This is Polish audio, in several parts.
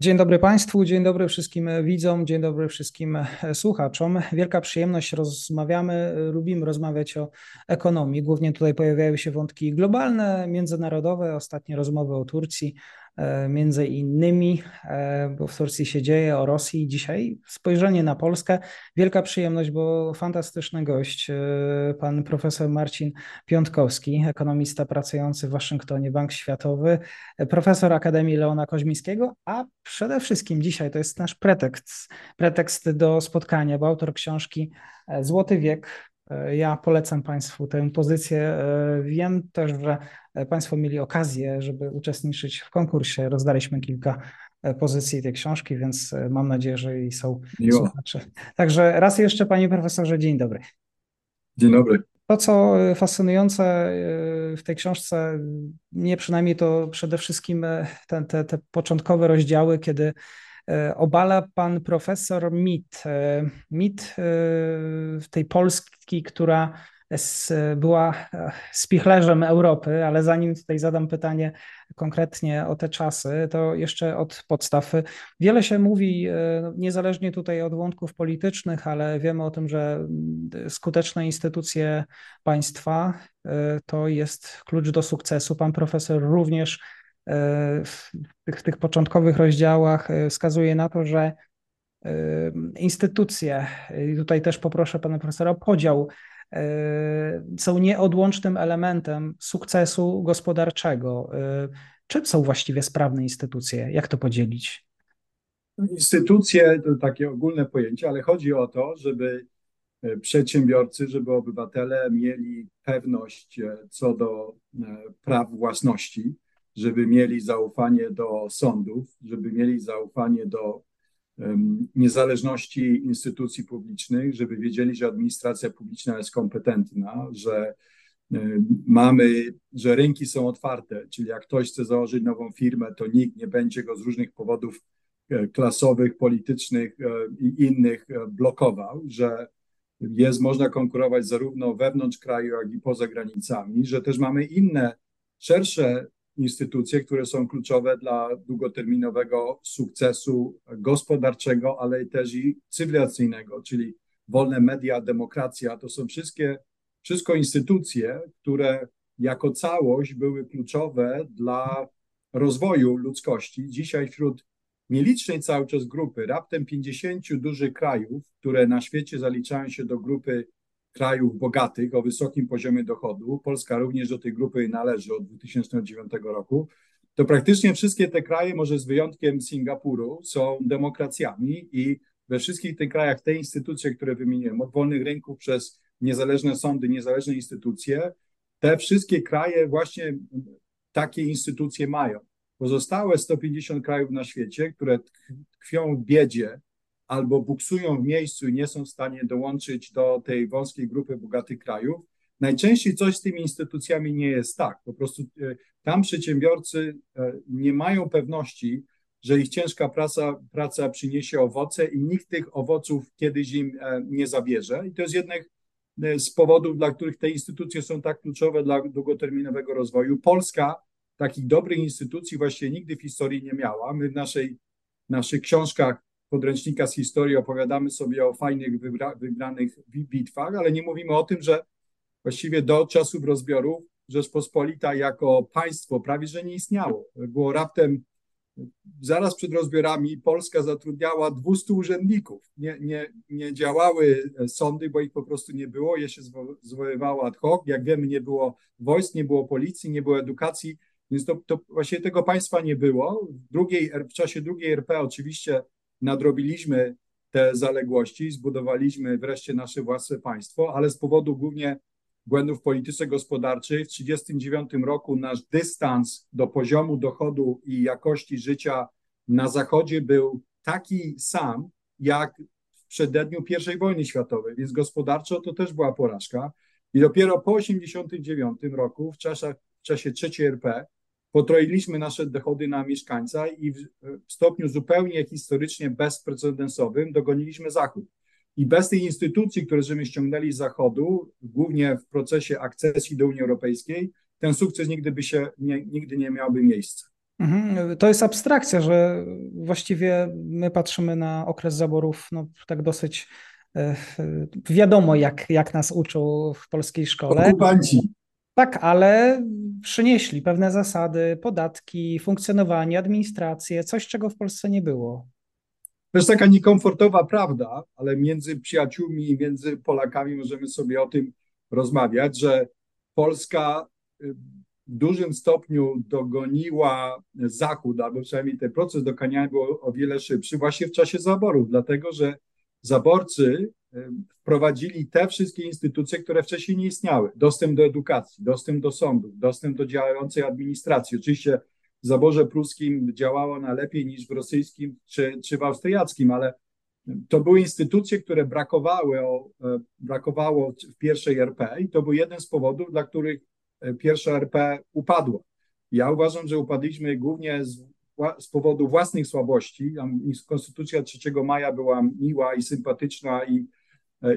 Dzień dobry Państwu, dzień dobry wszystkim widzom, dzień dobry wszystkim słuchaczom. Wielka przyjemność, rozmawiamy, lubimy rozmawiać o ekonomii. Głównie tutaj pojawiają się wątki globalne, międzynarodowe, ostatnie rozmowy o Turcji, między innymi, e, bo w Turcji się dzieje, o Rosji dzisiaj. Spojrzenie na Polskę. Wielka przyjemność, bo fantastyczny gość, e, pan profesor Marcin Piątkowski, ekonomista pracujący w Waszyngtonie, Bank Światowy, profesor Akademii Leona Koźmińskiego, a przede wszystkim dzisiaj to jest nasz pretekst, pretekst do spotkania, bo autor książki Złoty Wiek, ja polecam Państwu tę pozycję. Wiem też, że Państwo mieli okazję, żeby uczestniczyć w konkursie. Rozdaliśmy kilka pozycji tej książki, więc mam nadzieję, że i są Miło. słuchacze. Także raz jeszcze, Panie Profesorze, dzień dobry. Dzień dobry. To, co fascynujące w tej książce, mnie przynajmniej to przede wszystkim te, te, te początkowe rozdziały, kiedy E, obala pan profesor mit. E, mit e, tej Polski, która była spichlerzem Europy, ale zanim tutaj zadam pytanie konkretnie o te czasy, to jeszcze od podstaw. Wiele się mówi, niezależnie tutaj od wątków politycznych, ale wiemy o tym, że skuteczne instytucje państwa to jest klucz do sukcesu. Pan profesor również w tych, w tych początkowych rozdziałach e, wskazuje na to, że e, instytucje, i tutaj też poproszę pana profesora o podział, e, są nieodłącznym elementem sukcesu gospodarczego. Czym są właściwie sprawne instytucje? Jak to podzielić? Instytucje to takie ogólne pojęcie, ale chodzi o to, żeby przedsiębiorcy, żeby obywatele mieli pewność co do praw własności, żeby mieli zaufanie do sądów, żeby mieli zaufanie do niezależności instytucji publicznych, żeby wiedzieli, że administracja publiczna jest kompetentna, że mamy, że rynki są otwarte, czyli jak ktoś chce założyć nową firmę, to nikt nie będzie go z różnych powodów e, klasowych, politycznych e, i innych e, blokował, że jest można konkurować zarówno wewnątrz kraju, jak i poza granicami, że też mamy inne, szersze instytucje, które są kluczowe dla długoterminowego sukcesu gospodarczego, ale też i cywilizacyjnego, czyli wolne media, demokracja. To są wszystkie, wszystko instytucje, które jako całość były kluczowe dla rozwoju ludzkości. Dzisiaj wśród nielicznej cały czas grupy, raptem 50 dużych krajów, które na świecie zaliczają się do grupy krajów bogatych o wysokim poziomie dochodu, Polska również do tej grupy należy od 2009 roku, to praktycznie wszystkie te kraje, może z wyjątkiem Singapuru, są demokracjami i we wszystkich tych krajach te instytucje, które wymieniłem, od wolnych rynków przez niezależne sądy, niezależne instytucje, te wszystkie kraje właśnie takie instytucje mają. Pozostałe 150 krajów na świecie, które tkwią w biedzie, albo buksują w miejscu i nie są w stanie dołączyć do tej wąskiej grupy bogatych krajów, najczęściej coś z tymi instytucjami nie jest tak. Po prostu e, tam przedsiębiorcy e, nie mają pewności, że ich ciężka praca, praca przyniesie owoce i nikt tych owoców kiedyś im e, nie zabierze. I to jest jednak z powodów, dla których te instytucje są tak kluczowe dla długoterminowego rozwoju. Polska takich dobrych instytucji właściwie nigdy w historii nie miała. My w naszej, naszych książkach podręcznika z historii opowiadamy sobie o fajnych, wybra- wygranych bitwach, ale nie mówimy o tym, że właściwie do czasów rozbiorów Rzeczpospolita jako państwo prawie że nie istniało. Było raptem zaraz przed rozbiorami Polska zatrudniała 200 urzędników. Nie, nie, nie działały sądy, bo ich po prostu nie było, je się zwoływało ad hoc. Jak wiemy, nie było wojsk, nie było policji, nie było edukacji, więc to, to właściwie tego państwa nie było. W, drugiej, w czasie drugiej RP oczywiście nadrobiliśmy te zaległości, zbudowaliśmy wreszcie nasze własne państwo, ale z powodu głównie błędów gospodarczej. W 1939 roku nasz dystans do poziomu dochodu i jakości życia na Zachodzie był taki sam, jak w przededniu I wojny światowej, więc gospodarczo to też była porażka. I dopiero po 1989 roku, w, czasach, w czasie III RP, potroiliśmy nasze dochody na mieszkańca i w, stopniu zupełnie historycznie bezprecedensowym dogoniliśmy Zachód. I bez tej instytucji, które żeśmy ściągnęli z Zachodu, głównie w procesie akcesji do Unii Europejskiej, ten sukces nigdy by się nie, nigdy nie miałby miejsca. Mhm. To jest abstrakcja, że właściwie my patrzymy na okres zaborów no, tak dosyć e, wiadomo, jak, jak nas uczą w polskiej szkole. Okupanci. Tak, ale przynieśli pewne zasady, podatki, funkcjonowanie, administrację, coś, czego w Polsce nie było. To jest taka niekomfortowa prawda, ale między przyjaciółmi i między Polakami możemy sobie o tym rozmawiać, że Polska y, w dużym stopniu dogoniła Zachód, albo przynajmniej ten proces doganiania był o wiele szybszy właśnie w czasie zaborów, dlatego że zaborcy wprowadzili te wszystkie instytucje, które wcześniej nie istniały. Dostęp do edukacji, dostęp do sądów, dostęp do działającej administracji. Oczywiście w zaborze pruskim działała ona lepiej niż w rosyjskim czy, czy w austriackim, ale to były instytucje, które brakowały, e, brakowało w pierwszej RP i to był jeden z powodów, dla których e, pierwsza RP upadła. Ja uważam, że upadliśmy głównie z, z powodu własnych słabości. Konstytucja 3 maja była miła i sympatyczna i,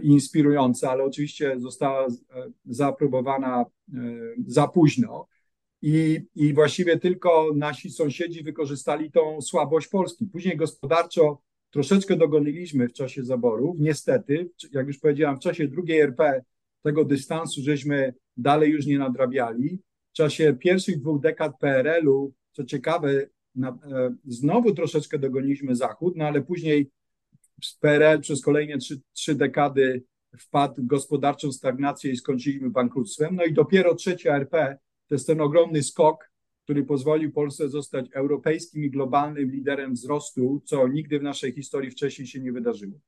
i inspirująca, ale oczywiście została zaaprobowana za późno. I, I właściwie tylko nasi sąsiedzi wykorzystali tą słabość Polski. Później gospodarczo troszeczkę dogoniliśmy w czasie zaborów. Niestety, jak już powiedziałam, w czasie drugiej RP tego dystansu żeśmy dalej już nie nadrabiali. W czasie pierwszych dwóch dekad PRL-u, co ciekawe, na, e, znowu troszeczkę dogoniliśmy Zachód, no ale później PRL przez kolejne trzy, trzy dekady wpadł w gospodarczą stagnację i skończyliśmy bankructwem. No i dopiero trzecia RP to jest ten ogromny skok, który pozwolił Polsce zostać europejskim i globalnym liderem wzrostu, co nigdy w naszej historii wcześniej się nie wydarzyło.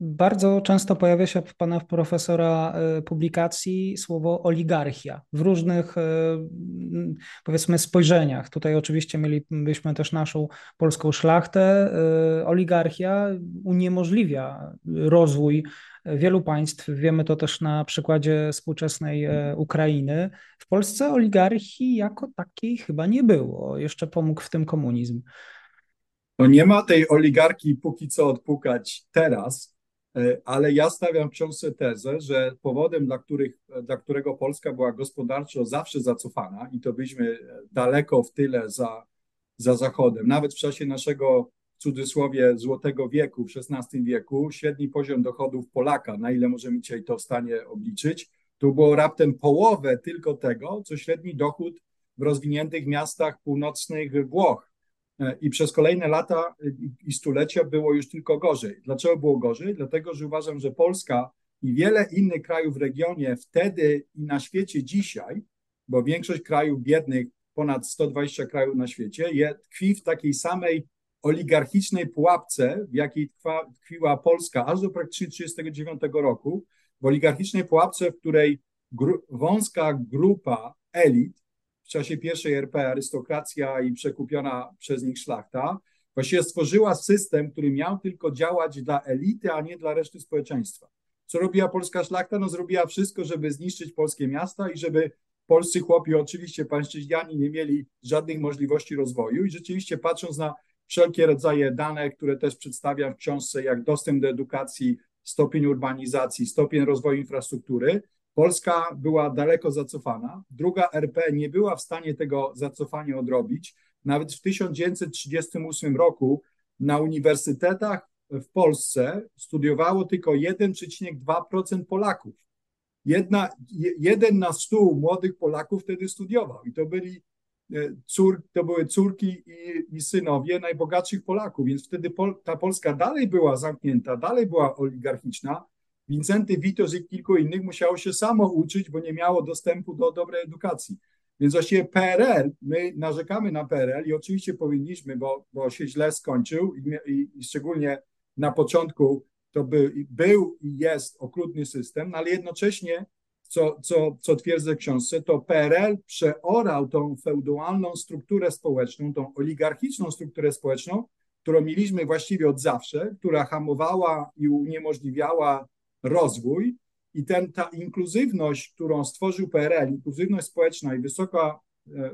Bardzo często pojawia się w pana profesora e, publikacji słowo oligarchia w różnych, e, powiedzmy, spojrzeniach. Tutaj oczywiście mielibyśmy też naszą polską szlachtę. E, oligarchia uniemożliwia rozwój wielu państw. Wiemy to też na przykładzie współczesnej Ukrainy. W Polsce oligarchii jako takiej chyba nie było. Jeszcze pomógł w tym komunizm. No nie ma tej oligarchii póki co odpukać teraz, ale ja stawiam w książce tezę, że powodem, dla, których, dla którego Polska była gospodarczo zawsze zacofana i to byliśmy daleko w tyle za, za Zachodem, nawet w czasie naszego w cudzysłowie złotego wieku w XVI wieku, średni poziom dochodów Polaka, na ile możemy dzisiaj to w stanie obliczyć, to było raptem połowę tylko tego, co średni dochód w rozwiniętych miastach północnych Włoch. E, i przez kolejne lata i stulecia było już tylko gorzej. Dlaczego było gorzej? Dlatego, że uważam, że Polska i wiele innych krajów w regionie wtedy i na świecie dzisiaj, bo większość krajów biednych, ponad 120 krajów na świecie, je, tkwi w takiej samej oligarchicznej pułapce, w jakiej tkwa, tkwiła Polska aż do praktycznie 1939 roku, w oligarchicznej pułapce, w której gru, wąska grupa elit w czasie pierwszej RP arystokracja i przekupiona przez nich szlachta, właściwie stworzyła system, który miał tylko działać dla elity, a nie dla reszty społeczeństwa. Co robiła polska szlachta? No zrobiła wszystko, żeby zniszczyć polskie miasta i żeby polscy chłopi, oczywiście pańszczyźniani, nie mieli żadnych możliwości rozwoju i rzeczywiście patrząc na wszelkie rodzaje dane, które też przedstawiam w książce, jak dostęp do edukacji, stopień urbanizacji, stopień rozwoju infrastruktury, Polska była daleko zacofana. Druga RP nie była w stanie tego zacofania odrobić. Nawet w 1938 roku na uniwersytetach w Polsce studiowało tylko 1,2% Polaków. Jedna, jeden na stu młodych Polaków wtedy studiował i to byli e, cór, to były córki i, i, synowie najbogatszych Polaków, więc wtedy Pol, ta Polska dalej była zamknięta, dalej była oligarchiczna, Wincenty Witos i kilku innych musiało się samo uczyć, bo nie miało dostępu do dobrej edukacji. Więc właściwie PRL, my narzekamy na PRL i oczywiście powinniśmy, bo, bo się źle skończył i, i, i szczególnie na początku to by, był i jest okrutny system, no ale jednocześnie co, co, co twierdzę w książce, to PRL przeorał tą feudalną strukturę społeczną, tą oligarchiczną strukturę społeczną, którą mieliśmy właściwie od zawsze, która hamowała i uniemożliwiała rozwój. I ten, ta inkluzywność, którą stworzył PRL, inkluzywność społeczna i wysoka e,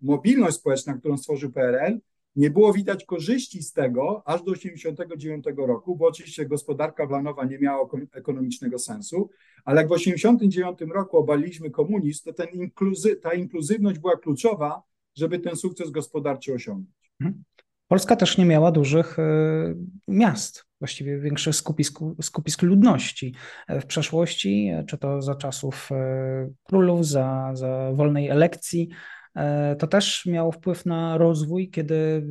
mobilność społeczna, którą stworzył PRL, nie było widać korzyści z tego aż do 1989 roku, bo oczywiście gospodarka planowa nie miała ekonomicznego sensu, ale jak w 1989 roku obaliliśmy komunizm, to ten inkluzy, ta inkluzywność była kluczowa, żeby ten sukces gospodarczy osiągnąć. Mhm. Polska też nie miała dużych e, miast, właściwie większych skupisk, skupisk ludności w przeszłości, czy to za czasów e, królów, za, za wolnej elekcji. E, to też miało wpływ na rozwój, kiedy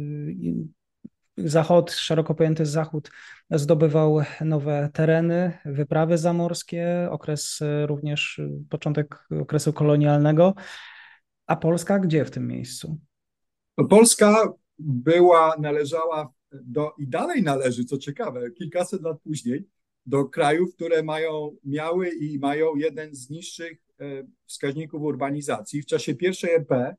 Zachód, szeroko pojęty Zachód, zdobywał nowe tereny, wyprawy zamorskie, okres również początek okresu kolonialnego. A Polska gdzie w tym miejscu? Polska była, należała do, i dalej należy, co ciekawe, kilkaset lat później, do krajów, które mają, miały i mają jeden z niższych e, wskaźników urbanizacji. W czasie pierwszej RP,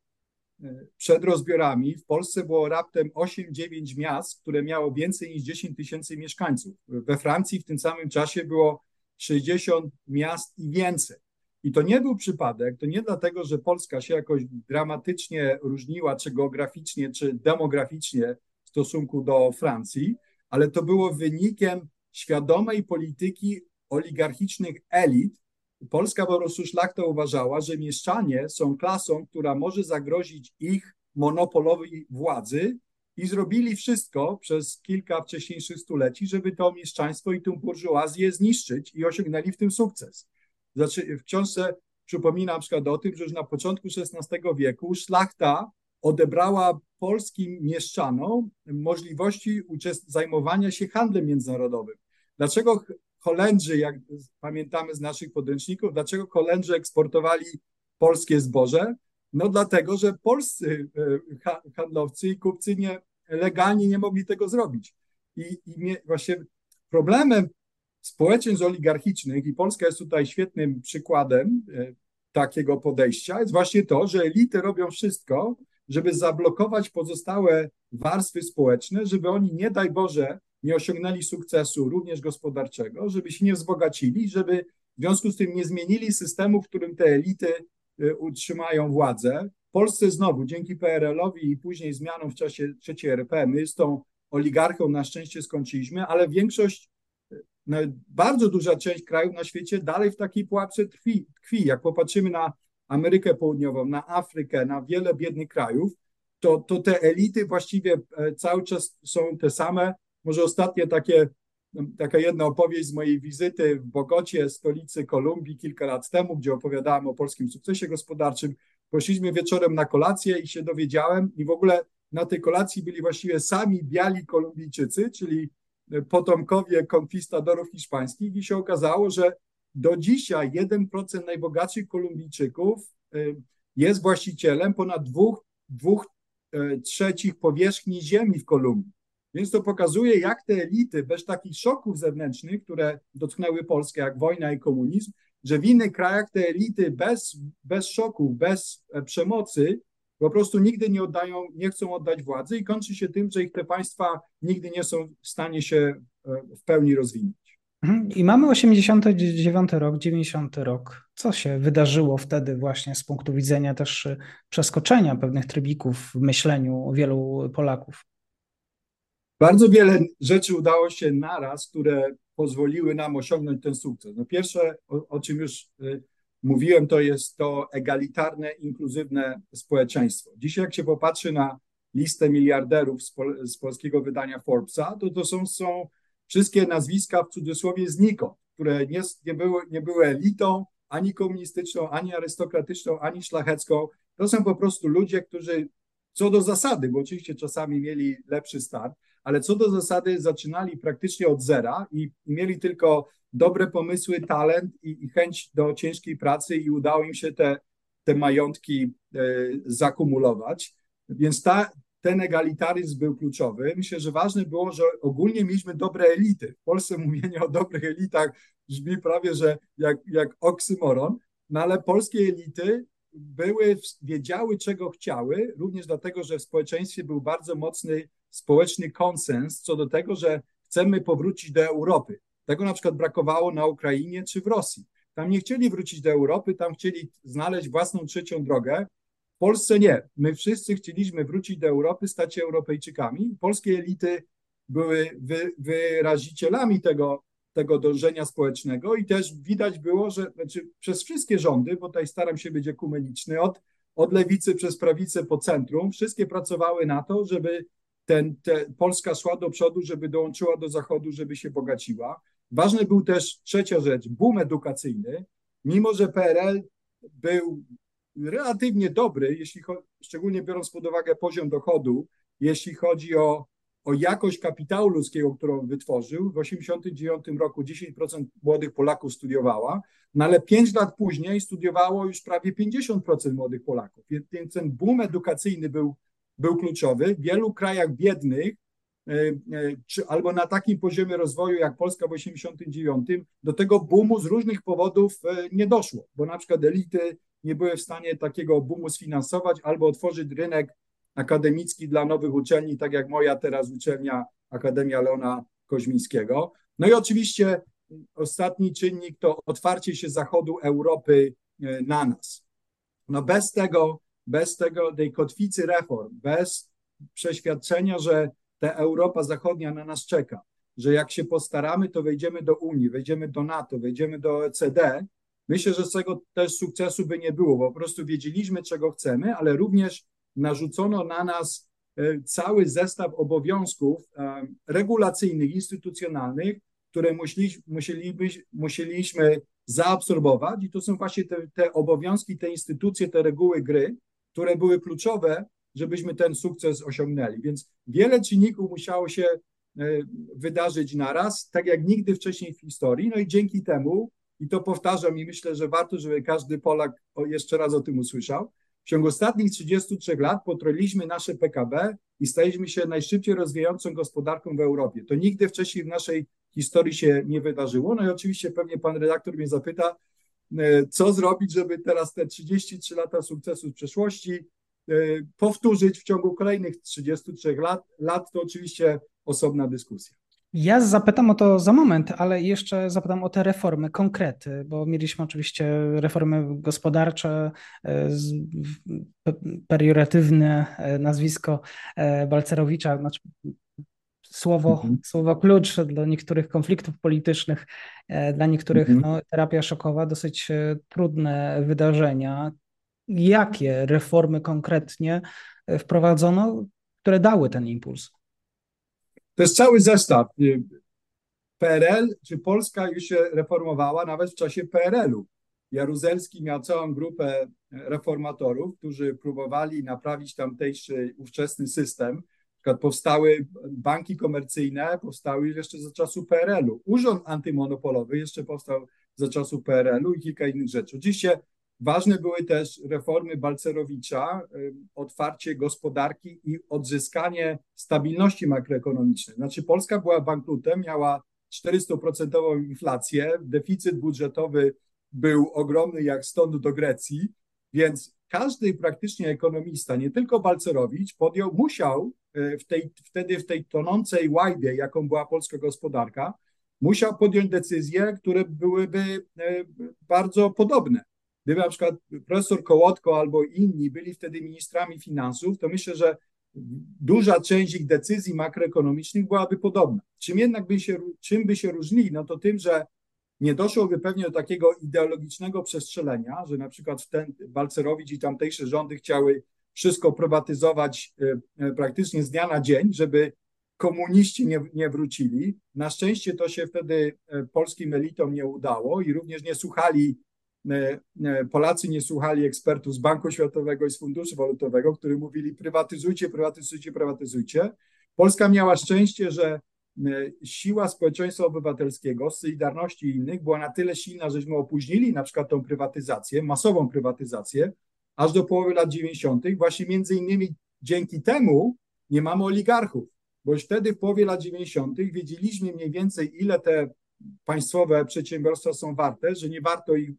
e, przed rozbiorami, w Polsce było raptem 8-9 miast, które miało więcej niż 10 tysięcy mieszkańców. We Francji w tym samym czasie było 60 miast i więcej. I to nie był przypadek, to nie dlatego, że Polska się jakoś dramatycznie różniła, czy geograficznie, czy demograficznie stosunku do Francji, ale to było wynikiem świadomej polityki oligarchicznych elit. Polska po prostu szlachta uważała, że mieszczanie są klasą, która może zagrozić ich monopolowi władzy i zrobili wszystko przez kilka wcześniejszych stuleci, żeby to mieszczaństwo i tę burżuazję zniszczyć i osiągnęli w tym sukces. Znaczy, w książce przypomina na przykład o tym, że już na początku XVI wieku szlachta odebrała polskim mieszczanom możliwości zajmowania się handlem międzynarodowym. Dlaczego Holendrzy, jak pamiętamy z naszych podręczników, dlaczego Holendrzy eksportowali polskie zboże? No dlatego, że polscy e, handlowcy i kupcy nie, legalnie nie mogli tego zrobić. I, i właśnie problemem społeczeństw oligarchicznych, i Polska jest tutaj świetnym przykładem e, takiego podejścia, jest właśnie to, że elity robią wszystko, żeby zablokować pozostałe warstwy społeczne, żeby oni, nie daj Boże, nie osiągnęli sukcesu również gospodarczego, żeby się nie wzbogacili, żeby w związku z tym nie zmienili systemu, w którym te elity e, utrzymają władzę. W Polsce znowu, dzięki PRL-owi i później zmianom w czasie III RP, my z tą oligarchą na szczęście skończyliśmy, ale większość no, bardzo duża część krajów na świecie dalej w takiej pułapce tkwi, tkwi. Jak popatrzymy na Amerykę Południową, na Afrykę, na wiele biednych krajów, to, to te elity właściwie e, cały czas są te same. Może ostatnie takie, taka jedna opowieść z mojej wizyty w Bogocie, stolicy Kolumbii, kilka lat temu, gdzie opowiadałem o polskim sukcesie gospodarczym. Poszliśmy wieczorem na kolację i się dowiedziałem, i w ogóle na tej kolacji byli właściwie sami biali Kolumbijczycy, czyli potomkowie konkwistadorów hiszpańskich i się okazało, że do dzisiaj 1% najbogatszych Kolumbijczyków y, jest właścicielem ponad dwóch, dwóch y, trzecich powierzchni ziemi w Kolumbii. Więc to pokazuje, jak te elity bez takich szoków zewnętrznych, które dotknęły Polskę, jak wojna i komunizm, że w innych krajach te elity bez, bez szoków, bez e, przemocy po prostu nigdy nie oddają, nie chcą oddać władzy i kończy się tym, że ich te państwa nigdy nie są w stanie się e, w pełni rozwinąć. Mhm. I mamy 89 rok, 90 rok. Co się wydarzyło wtedy właśnie z punktu widzenia też e, przeskoczenia pewnych trybików w myśleniu wielu Polaków? Bardzo wiele rzeczy udało się naraz, które pozwoliły nam osiągnąć ten sukces. No pierwsze, o, o czym już e, mówiłem, to jest to egalitarne, inkluzywne społeczeństwo. Dzisiaj, jak się popatrzy na listę miliarderów z, pol z polskiego wydania Forbesa, to to są, są wszystkie nazwiska w cudzysłowie znikąd, które nie, nie, były, nie były elitą ani komunistyczną, ani arystokratyczną, ani szlachecką. To są po prostu ludzie, którzy co do zasady, bo oczywiście czasami mieli lepszy start, ale co do zasady zaczynali praktycznie od zera i, i mieli tylko dobre pomysły, talent i, i, chęć do ciężkiej pracy i udało im się te, te majątki e, zakumulować. Więc ta, ten egalitaryzm był kluczowy. Myślę, że ważne było, że ogólnie mieliśmy dobre elity. W Polsce mówienie o dobrych elitach brzmi prawie, że jak, jak oksymoron. no ale polskie elity były, wiedziały, czego chciały, również dlatego, że w społeczeństwie był bardzo mocny społeczny konsens co do tego, że chcemy powrócić do Europy. Tego na przykład brakowało na Ukrainie czy w Rosji. Tam nie chcieli wrócić do Europy, tam chcieli znaleźć własną trzecią drogę. Polsce nie. My wszyscy chcieliśmy wrócić do Europy, stać się Europejczykami. Polskie elity były wy, wyrazicielami tego, tego dążenia społecznego i też widać było, że znaczy przez wszystkie rządy, bo tutaj staram się być ekumeniczny, od, od lewicy przez prawicę po centrum, wszystkie pracowały na to, żeby ten, te, Polska szła do przodu, żeby dołączyła do Zachodu, żeby się bogaciła. Ważny był też trzecia rzecz, boom edukacyjny. Mimo, że PRL był relatywnie dobry, jeśli szczególnie biorąc pod uwagę poziom dochodu, jeśli chodzi o, o jakość kapitału ludzkiego, którą wytworzył. W 1989 roku 10% młodych Polaków studiowała, no ale 5 lat później studiowało już prawie 50% młodych Polaków. Więc ten boom edukacyjny był był kluczowy. W wielu krajach biednych, e, e, czy, albo na takim poziomie rozwoju jak Polska w 1989, do tego boomu z różnych powodów e, nie doszło, bo na przykład elity nie były w stanie takiego boomu sfinansować albo otworzyć rynek akademicki dla nowych uczelni, tak jak moja teraz uczelnia Akademia Leona Koźmińskiego. No i oczywiście ostatni czynnik to otwarcie się zachodu Europy na nas. No bez tego bez tego, tej kotwicy reform, bez przeświadczenia, że ta Europa Zachodnia na nas czeka, że jak się postaramy, to wejdziemy do Unii, wejdziemy do NATO, wejdziemy do OECD, myślę, że z tego też sukcesu by nie było, bo po prostu wiedzieliśmy, czego chcemy, ale również narzucono na nas e, cały zestaw obowiązków e, regulacyjnych, instytucjonalnych, które musieliśmy, zaabsorbować i to są właśnie te, te obowiązki, te instytucje, te reguły gry, które były kluczowe, żebyśmy ten sukces osiągnęli. Więc wiele czynników musiało się e, wydarzyć naraz, tak jak nigdy wcześniej w historii. No i dzięki temu, i to powtarzam i myślę, że warto, żeby każdy Polak jeszcze raz o tym usłyszał, w ciągu ostatnich 33 lat potroliliśmy nasze PKB i staliśmy się najszybciej rozwijającą gospodarką w Europie. To nigdy wcześniej w naszej historii się nie wydarzyło. No i oczywiście pewnie pan redaktor mnie zapyta, E, co zrobić, żeby teraz te 33 lata sukcesu z przeszłości e, powtórzyć w ciągu kolejnych 33 lat. Lat to oczywiście osobna dyskusja. Ja zapytam o to za moment, ale jeszcze zapytam o te reformy, konkrety, bo mieliśmy oczywiście reformy gospodarcze, e, perioratywne nazwisko Balcerowicza, znaczy słowo, mhm. słowo klucz dla niektórych konfliktów politycznych, e, dla niektórych mhm. no, terapia szokowa, dosyć e, trudne wydarzenia. Jakie reformy konkretnie e, wprowadzono, które dały ten impuls? To jest cały zestaw. PRL czy Polska już się reformowała nawet w czasie PRL-u. Jaruzelski miał całą grupę reformatorów, którzy próbowali naprawić tamtejszy ówczesny system przykład powstały banki komercyjne, powstały jeszcze za czasu PRL-u. Urząd antymonopolowy jeszcze powstał za czasu PRL-u i kilka innych rzeczy. Oczywiście ważne były też reformy Balcerowicza, otwarcie gospodarki i odzyskanie stabilności makroekonomicznej. Znaczy Polska była bankrutem, miała 400% inflację, deficyt budżetowy był ogromny jak stąd do Grecji, więc każdy praktycznie ekonomista, nie tylko Balcerowicz, podjął, musiał e, w tej, wtedy w tej tonącej łajbie, jaką była polska gospodarka, musiał podjąć decyzje, które byłyby e, bardzo podobne. Gdyby na przykład profesor Kołotko albo inni byli wtedy ministrami finansów, to myślę, że duża część ich decyzji makroekonomicznych byłaby podobna. Czym jednak by się, czym by się różnili? No to tym, że nie doszłoby pewnie do takiego ideologicznego przestrzelenia, że na przykład ten Balcerowicz i tamtejsze rządy chciały wszystko prywatyzować e, e, praktycznie z dnia na dzień, żeby komuniści nie, nie wrócili. Na szczęście to się wtedy e, polskim elitom nie udało i również nie słuchali, Polacy nie słuchali ekspertów z Banku Światowego i z Funduszu Walutowego, którzy mówili prywatyzujcie, prywatyzujcie, prywatyzujcie. Polska miała szczęście, że E, siła społeczeństwa obywatelskiego, Solidarności i innych była na tyle silna, żeśmy opóźnili na przykład tą prywatyzację, masową prywatyzację, aż do połowy lat 90. Właśnie między innymi dzięki temu nie mamy oligarchów, bo już wtedy w połowie lat 90. wiedzieliśmy mniej więcej, ile te państwowe przedsiębiorstwa są warte, że nie warto ich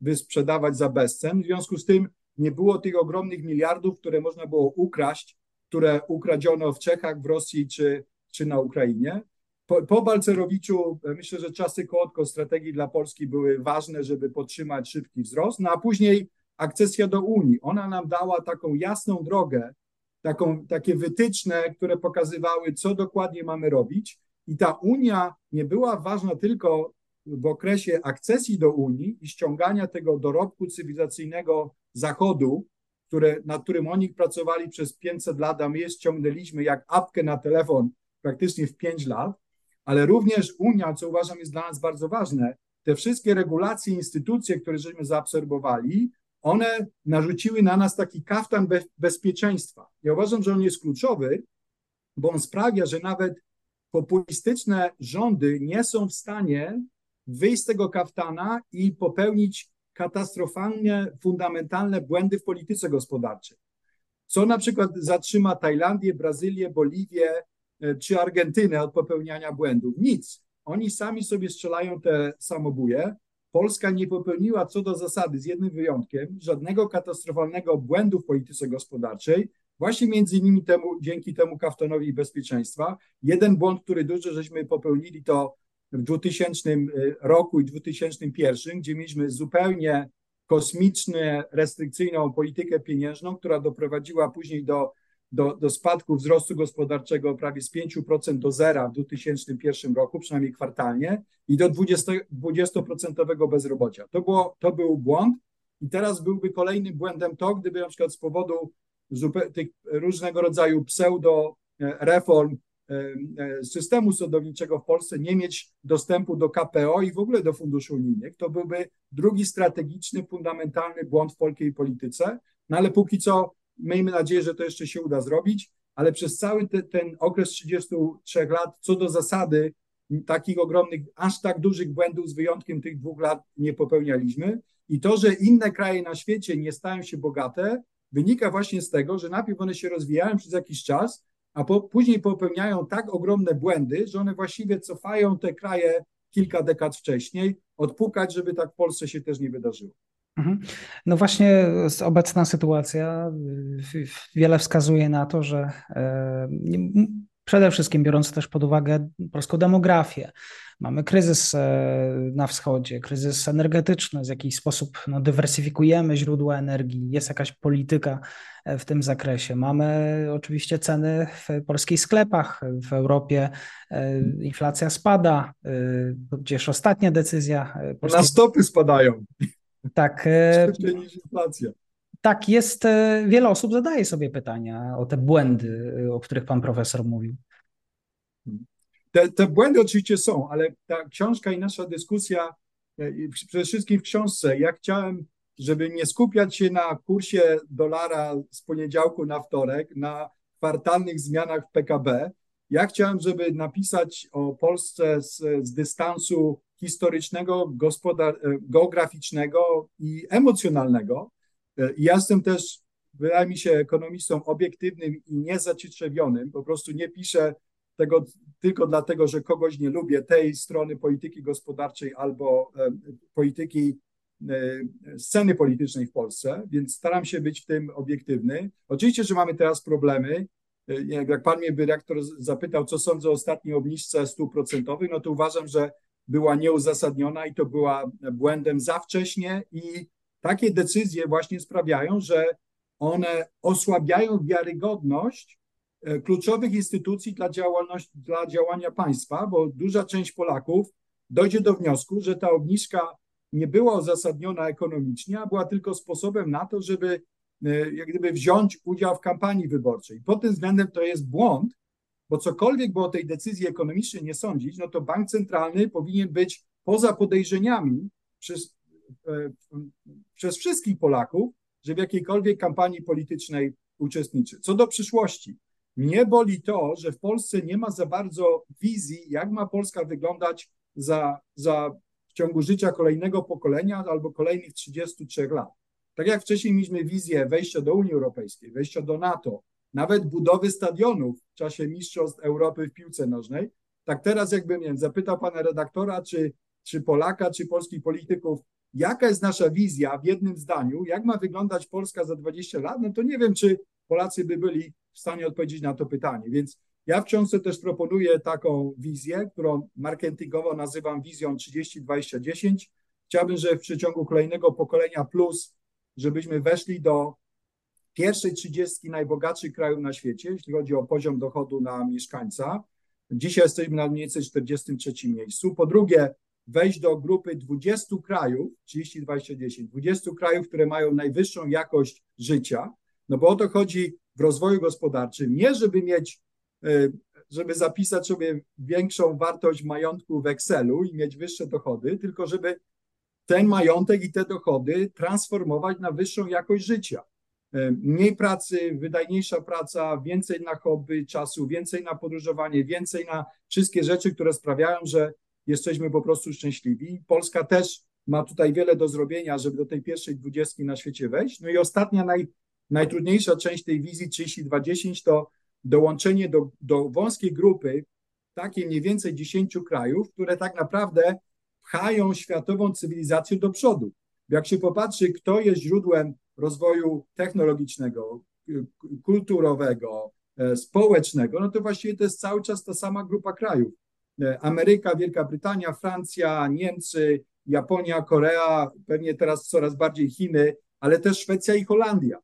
wysprzedawać za bezcen. W związku z tym nie było tych ogromnych miliardów, które można było ukraść, które ukradziono w Czechach, w Rosji czy, czy na Ukrainie. Po, po Balcerowiczu myślę, że czasy krótko strategii dla Polski były ważne, żeby podtrzymać szybki wzrost, no a później akcesja do Unii. Ona nam dała taką jasną drogę, taką, takie wytyczne, które pokazywały, co dokładnie mamy robić. I ta Unia nie była ważna tylko w okresie akcesji do Unii i ściągania tego dorobku cywilizacyjnego Zachodu, które, nad którym oni pracowali przez 500 lat, a my je ściągnęliśmy jak apkę na telefon praktycznie w 5 lat, ale również Unia, co uważam jest dla nas bardzo ważne, te wszystkie regulacje, instytucje, które żeśmy zaobserwowali, one narzuciły na nas taki kaftan be bezpieczeństwa. Ja uważam, że on jest kluczowy, bo on sprawia, że nawet populistyczne rządy nie są w stanie wyjść z tego kaftana i popełnić katastrofalnie fundamentalne błędy w polityce gospodarczej. Co na przykład zatrzyma Tajlandię, Brazylię, Boliwię e, czy Argentynę od popełniania błędów? Nic. Oni sami sobie strzelają te samobuje. Polska nie popełniła co do zasady, z jednym wyjątkiem, żadnego katastrofalnego błędu w polityce gospodarczej, właśnie między innymi temu, dzięki temu kaftanowi bezpieczeństwa. Jeden błąd, który dużo żeśmy popełnili, to w 2000 y, roku i 2001, gdzie mieliśmy zupełnie kosmicznie restrykcyjną politykę pieniężną, która doprowadziła później do, do, do spadku wzrostu gospodarczego prawie z 5% do zera w 2001 roku, przynajmniej kwartalnie, i do 20%, 20% bezrobocia. To, było, to był błąd i teraz byłby kolejnym błędem to, gdyby na przykład z powodu tych różnego rodzaju pseudo e, reform systemu sądowniczego w Polsce nie mieć dostępu do KPO i w ogóle do funduszy unijnych. To byłby drugi strategiczny, fundamentalny błąd w polskiej polityce. No ale póki co miejmy nadzieję, że to jeszcze się uda zrobić, ale przez cały te, ten okres 33 lat, co do zasady, takich ogromnych, aż tak dużych błędów z wyjątkiem tych dwóch lat nie popełnialiśmy. I to, że inne kraje na świecie nie stają się bogate, wynika właśnie z tego, że najpierw one się rozwijają przez jakiś czas, a po, później popełniają tak ogromne błędy, że one właściwie cofają te kraje kilka dekad wcześniej, odpukać, żeby tak w Polsce się też nie wydarzyło. Mhm. No właśnie obecna sytuacja wiele wskazuje na to, że e, przede wszystkim biorąc też pod uwagę polską demografię, Mamy kryzys e, na wschodzie, kryzys energetyczny, w jakiś sposób no, dywersyfikujemy źródła energii, jest jakaś polityka e, w tym zakresie. Mamy oczywiście ceny w polskich sklepach, w Europie e, inflacja spada, gdzież ostatnia decyzja. Polskiej... Na stopy spadają. Tak. Szybciej niż inflacja. Tak, jest. Wiele osób zadaje sobie pytania o te błędy, o których pan profesor mówił. Te, te błędy oczywiście są, ale ta książka i nasza dyskusja, e, przede wszystkim w książce, ja chciałem, żeby nie skupiać się na kursie dolara z poniedziałku na wtorek, na kwartalnych zmianach w PKB. Ja chciałem, żeby napisać o Polsce z, z dystansu historycznego, e, geograficznego i emocjonalnego. E, ja jestem też, wydaje mi się, ekonomistą obiektywnym i niezacietrzewionym. Po prostu nie piszę tego tylko dlatego, że kogoś nie lubię tej strony polityki gospodarczej albo polityki e, sceny politycznej w Polsce, więc staram się być w tym obiektywny. Oczywiście, że mamy teraz problemy. E, jak pan mnie dyrektor zapytał, co sądzę o ostatniej obniżce stóp procentowych, no to uważam, że była nieuzasadniona i to była błędem za wcześnie i takie decyzje właśnie sprawiają, że one osłabiają wiarygodność E, kluczowych instytucji dla, działalności, dla działania państwa, bo duża część Polaków dojdzie do wniosku, że ta obniżka nie była uzasadniona ekonomicznie, a była tylko sposobem na to, żeby e, jak gdyby wziąć udział w kampanii wyborczej. Pod tym względem to jest błąd, bo cokolwiek by o tej decyzji ekonomicznej nie sądzić, no to bank centralny powinien być poza podejrzeniami przez, e, przez wszystkich Polaków, że w jakiejkolwiek kampanii politycznej uczestniczy. Co do przyszłości, mnie boli to, że w Polsce nie ma za bardzo wizji, jak ma Polska wyglądać za, za w ciągu życia kolejnego pokolenia albo kolejnych 33 lat. Tak jak wcześniej mieliśmy wizję wejścia do Unii Europejskiej, wejścia do NATO, nawet budowy stadionów w czasie Mistrzostw Europy w piłce nożnej, tak teraz jakbym nie wiem, zapytał pana redaktora, czy, czy Polaka, czy polskich polityków, jaka jest nasza wizja w jednym zdaniu, jak ma wyglądać Polska za 20 lat, no to nie wiem, czy Polacy by byli w stanie odpowiedzieć na to pytanie. Więc ja w książce też proponuję taką wizję, którą marketingowo nazywam wizją 30-20-10. Chciałbym, że w przeciągu kolejnego pokolenia plus, żebyśmy weszli do pierwszej trzydziestki najbogatszych krajów na świecie, jeśli chodzi o poziom dochodu na mieszkańca. Dzisiaj jesteśmy na mniej więcej 43 miejscu. Po drugie, wejść do grupy 20 krajów, 30, 20, 10, 20 krajów, które mają najwyższą jakość życia, no bo o to chodzi w rozwoju gospodarczym, nie żeby mieć, e, żeby zapisać sobie większą wartość majątku w Excelu i mieć wyższe dochody, tylko żeby ten majątek i te dochody transformować na wyższą jakość życia. E, mniej pracy, wydajniejsza praca, więcej na hobby czasu, więcej na podróżowanie, więcej na wszystkie rzeczy, które sprawiają, że jesteśmy po prostu szczęśliwi. Polska też ma tutaj wiele do zrobienia, żeby do tej pierwszej dwudziestki na świecie wejść. No i ostatnia, naj, najtrudniejsza część tej wizji 3210 to dołączenie do, do wąskiej grupy, takiej mniej więcej 10 krajów, które tak naprawdę pchają światową cywilizację do przodu. Jak się popatrzy, kto jest źródłem rozwoju technologicznego, kulturowego, e, społecznego, no to właściwie to jest cały czas ta sama grupa krajów. E, Ameryka, Wielka Brytania, Francja, Niemcy, Japonia, Korea, pewnie teraz coraz bardziej Chiny, ale też Szwecja i Holandia.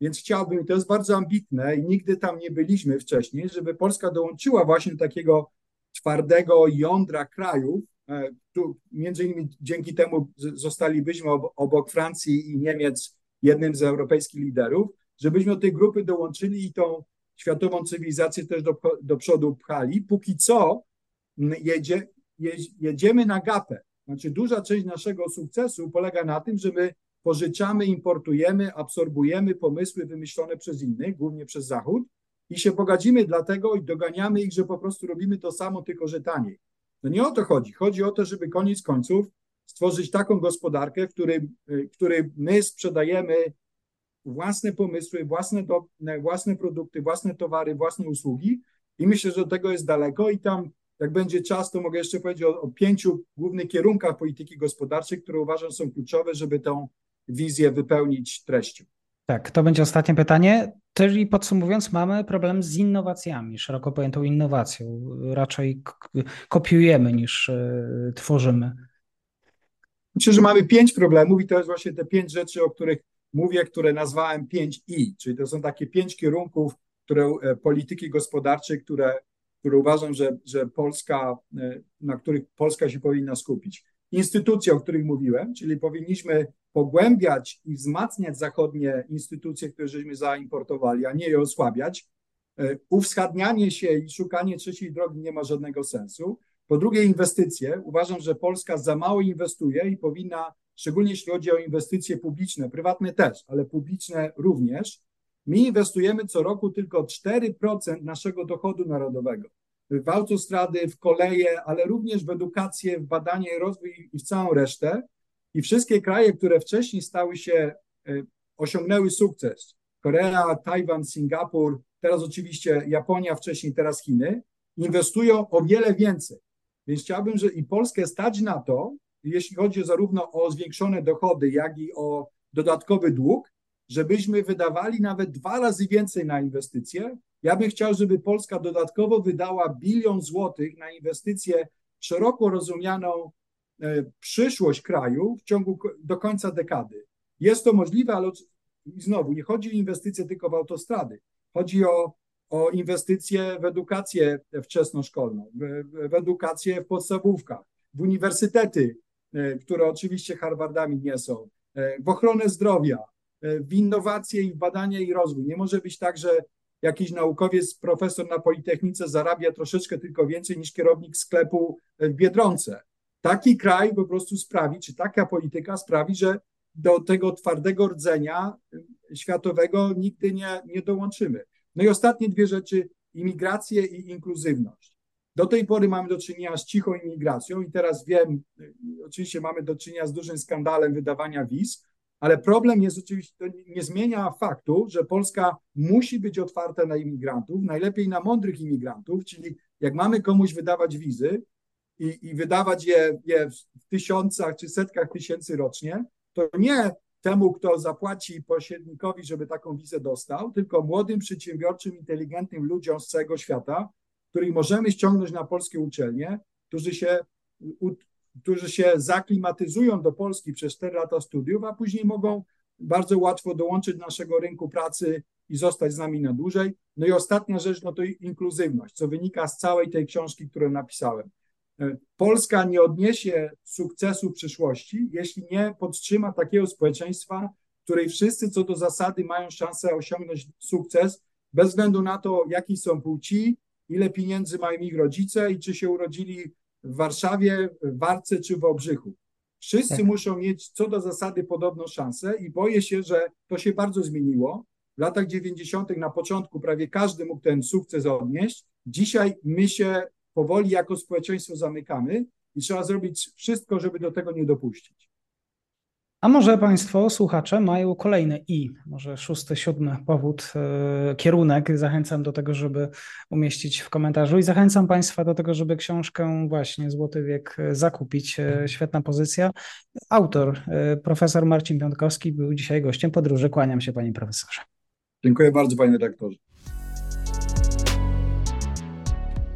Więc chciałbym, to jest bardzo ambitne i nigdy tam nie byliśmy wcześniej, żeby Polska dołączyła właśnie takiego twardego jądra krajów. E, tu między innymi dzięki temu zostalibyśmy obok Francji i Niemiec jednym z europejskich liderów, żebyśmy do tej grupy dołączyli i tą światową cywilizację też do, do przodu pchali. Póki co jedzie, jedziemy na gapę. Znaczy duża część naszego sukcesu polega na tym, że my pożyczamy, importujemy, absorbujemy pomysły wymyślone przez innych, głównie przez Zachód i się bogacimy dlatego i doganiamy ich, że po prostu robimy to samo, tylko że taniej. No nie o to chodzi. Chodzi o to, żeby koniec końców stworzyć taką gospodarkę, w której, w której my sprzedajemy własne pomysły, własne, do, własne produkty, własne towary, własne usługi i myślę, że do tego jest daleko i tam jak będzie czas, to mogę jeszcze powiedzieć o, o pięciu głównych kierunkach polityki gospodarczej, które uważam są kluczowe, żeby tę wizję wypełnić treścią. Tak, to będzie ostatnie pytanie. Czyli podsumowując, mamy problem z innowacjami, szeroko pojętą innowacją. Raczej kopiujemy niż y, tworzymy. Myślę, że mamy pięć problemów i to jest właśnie te pięć rzeczy, o których mówię, które nazwałem 5I, czyli to są takie pięć kierunków które, e, polityki gospodarczej, które które uważam, że, że Polska, e, na których Polska się powinna skupić. Instytucje, o których mówiłem, czyli powinniśmy pogłębiać i wzmacniać zachodnie instytucje, które żeśmy zaimportowali, a nie je osłabiać. E, uwschodnianie się i szukanie trzeciej drogi nie ma żadnego sensu. Po drugie, inwestycje. Uważam, że Polska za mało inwestuje i powinna, szczególnie jeśli chodzi o inwestycje publiczne, prywatne też, ale publiczne również, My inwestujemy co roku tylko 4% naszego dochodu narodowego w autostrady, w koleje, ale również w edukację, w badanie rozwój i w całą resztę. I wszystkie kraje, które wcześniej stały się, e, osiągnęły sukces, Korea, Tajwan, Singapur, teraz oczywiście Japonia, wcześniej teraz Chiny, inwestują o wiele więcej. Więc chciałbym, że i Polskę stać na to, jeśli chodzi zarówno o zwiększone dochody, jak i o dodatkowy dług, żebyśmy wydawali nawet dwa razy więcej na inwestycje. Ja bym chciał, żeby Polska dodatkowo wydała bilion złotych na inwestycje szeroko rozumianą e, przyszłość kraju w ciągu do końca dekady. Jest to możliwe, ale znowu nie chodzi o inwestycje tylko w autostrady. Chodzi o, o inwestycje w edukację wczesnoszkolną, w, w edukację w podstawówkach, w uniwersytety, e, które oczywiście Harvardami nie są, e, w ochronę zdrowia, w innowacje i w badania i rozwój. Nie może być tak, że jakiś naukowiec, profesor na Politechnice zarabia troszeczkę tylko więcej niż kierownik sklepu w Biedronce. Taki kraj po prostu sprawi, czy taka polityka sprawi, że do tego twardego rdzenia e, światowego nigdy nie, nie dołączymy. No i ostatnie dwie rzeczy, imigrację i inkluzywność. Do tej pory mamy do czynienia z cichą imigracją i teraz wiem, e, oczywiście mamy do czynienia z dużym skandalem wydawania wiz, ale problem jest oczywiście, to nie zmienia faktu, że Polska musi być otwarta na imigrantów, najlepiej na mądrych imigrantów, czyli jak mamy komuś wydawać wizy i, i wydawać je, je w tysiącach czy setkach tysięcy rocznie, to nie temu, kto zapłaci pośrednikowi, żeby taką wizę dostał, tylko młodym, przedsiębiorczym, inteligentnym ludziom z całego świata, których możemy ściągnąć na polskie uczelnie, którzy się, którzy się zaklimatyzują do Polski przez 4 lata studiów, a później mogą bardzo łatwo dołączyć do naszego rynku pracy i zostać z nami na dłużej. No i ostatnia rzecz, no to inkluzywność, co wynika z całej tej książki, którą napisałem. E, Polska nie odniesie sukcesu w przyszłości, jeśli nie podtrzyma takiego społeczeństwa, w której wszyscy co do zasady mają szansę osiągnąć sukces, bez względu na to, jaki są płci, ile pieniędzy mają ich rodzice i czy się urodzili w Warszawie, w Warce czy w Obrzychu. Wszyscy tak. muszą mieć co do zasady podobną szansę i boję się, że to się bardzo zmieniło. W latach 90. na początku prawie każdy mógł ten sukces odnieść. Dzisiaj my się powoli jako społeczeństwo zamykamy i trzeba zrobić wszystko, żeby do tego nie dopuścić. A może Państwo, słuchacze, mają kolejny i, może szósty, siódmy powód, yy, kierunek. Zachęcam do tego, żeby umieścić w komentarzu i zachęcam Państwa do tego, żeby książkę właśnie Złoty Wiek zakupić. Yy, świetna pozycja. Autor, profesor Marcin Piątkowski, był dzisiaj gościem podróży. Kłaniam się, Panie Profesorze. Dziękuję bardzo, Panie Redaktorze.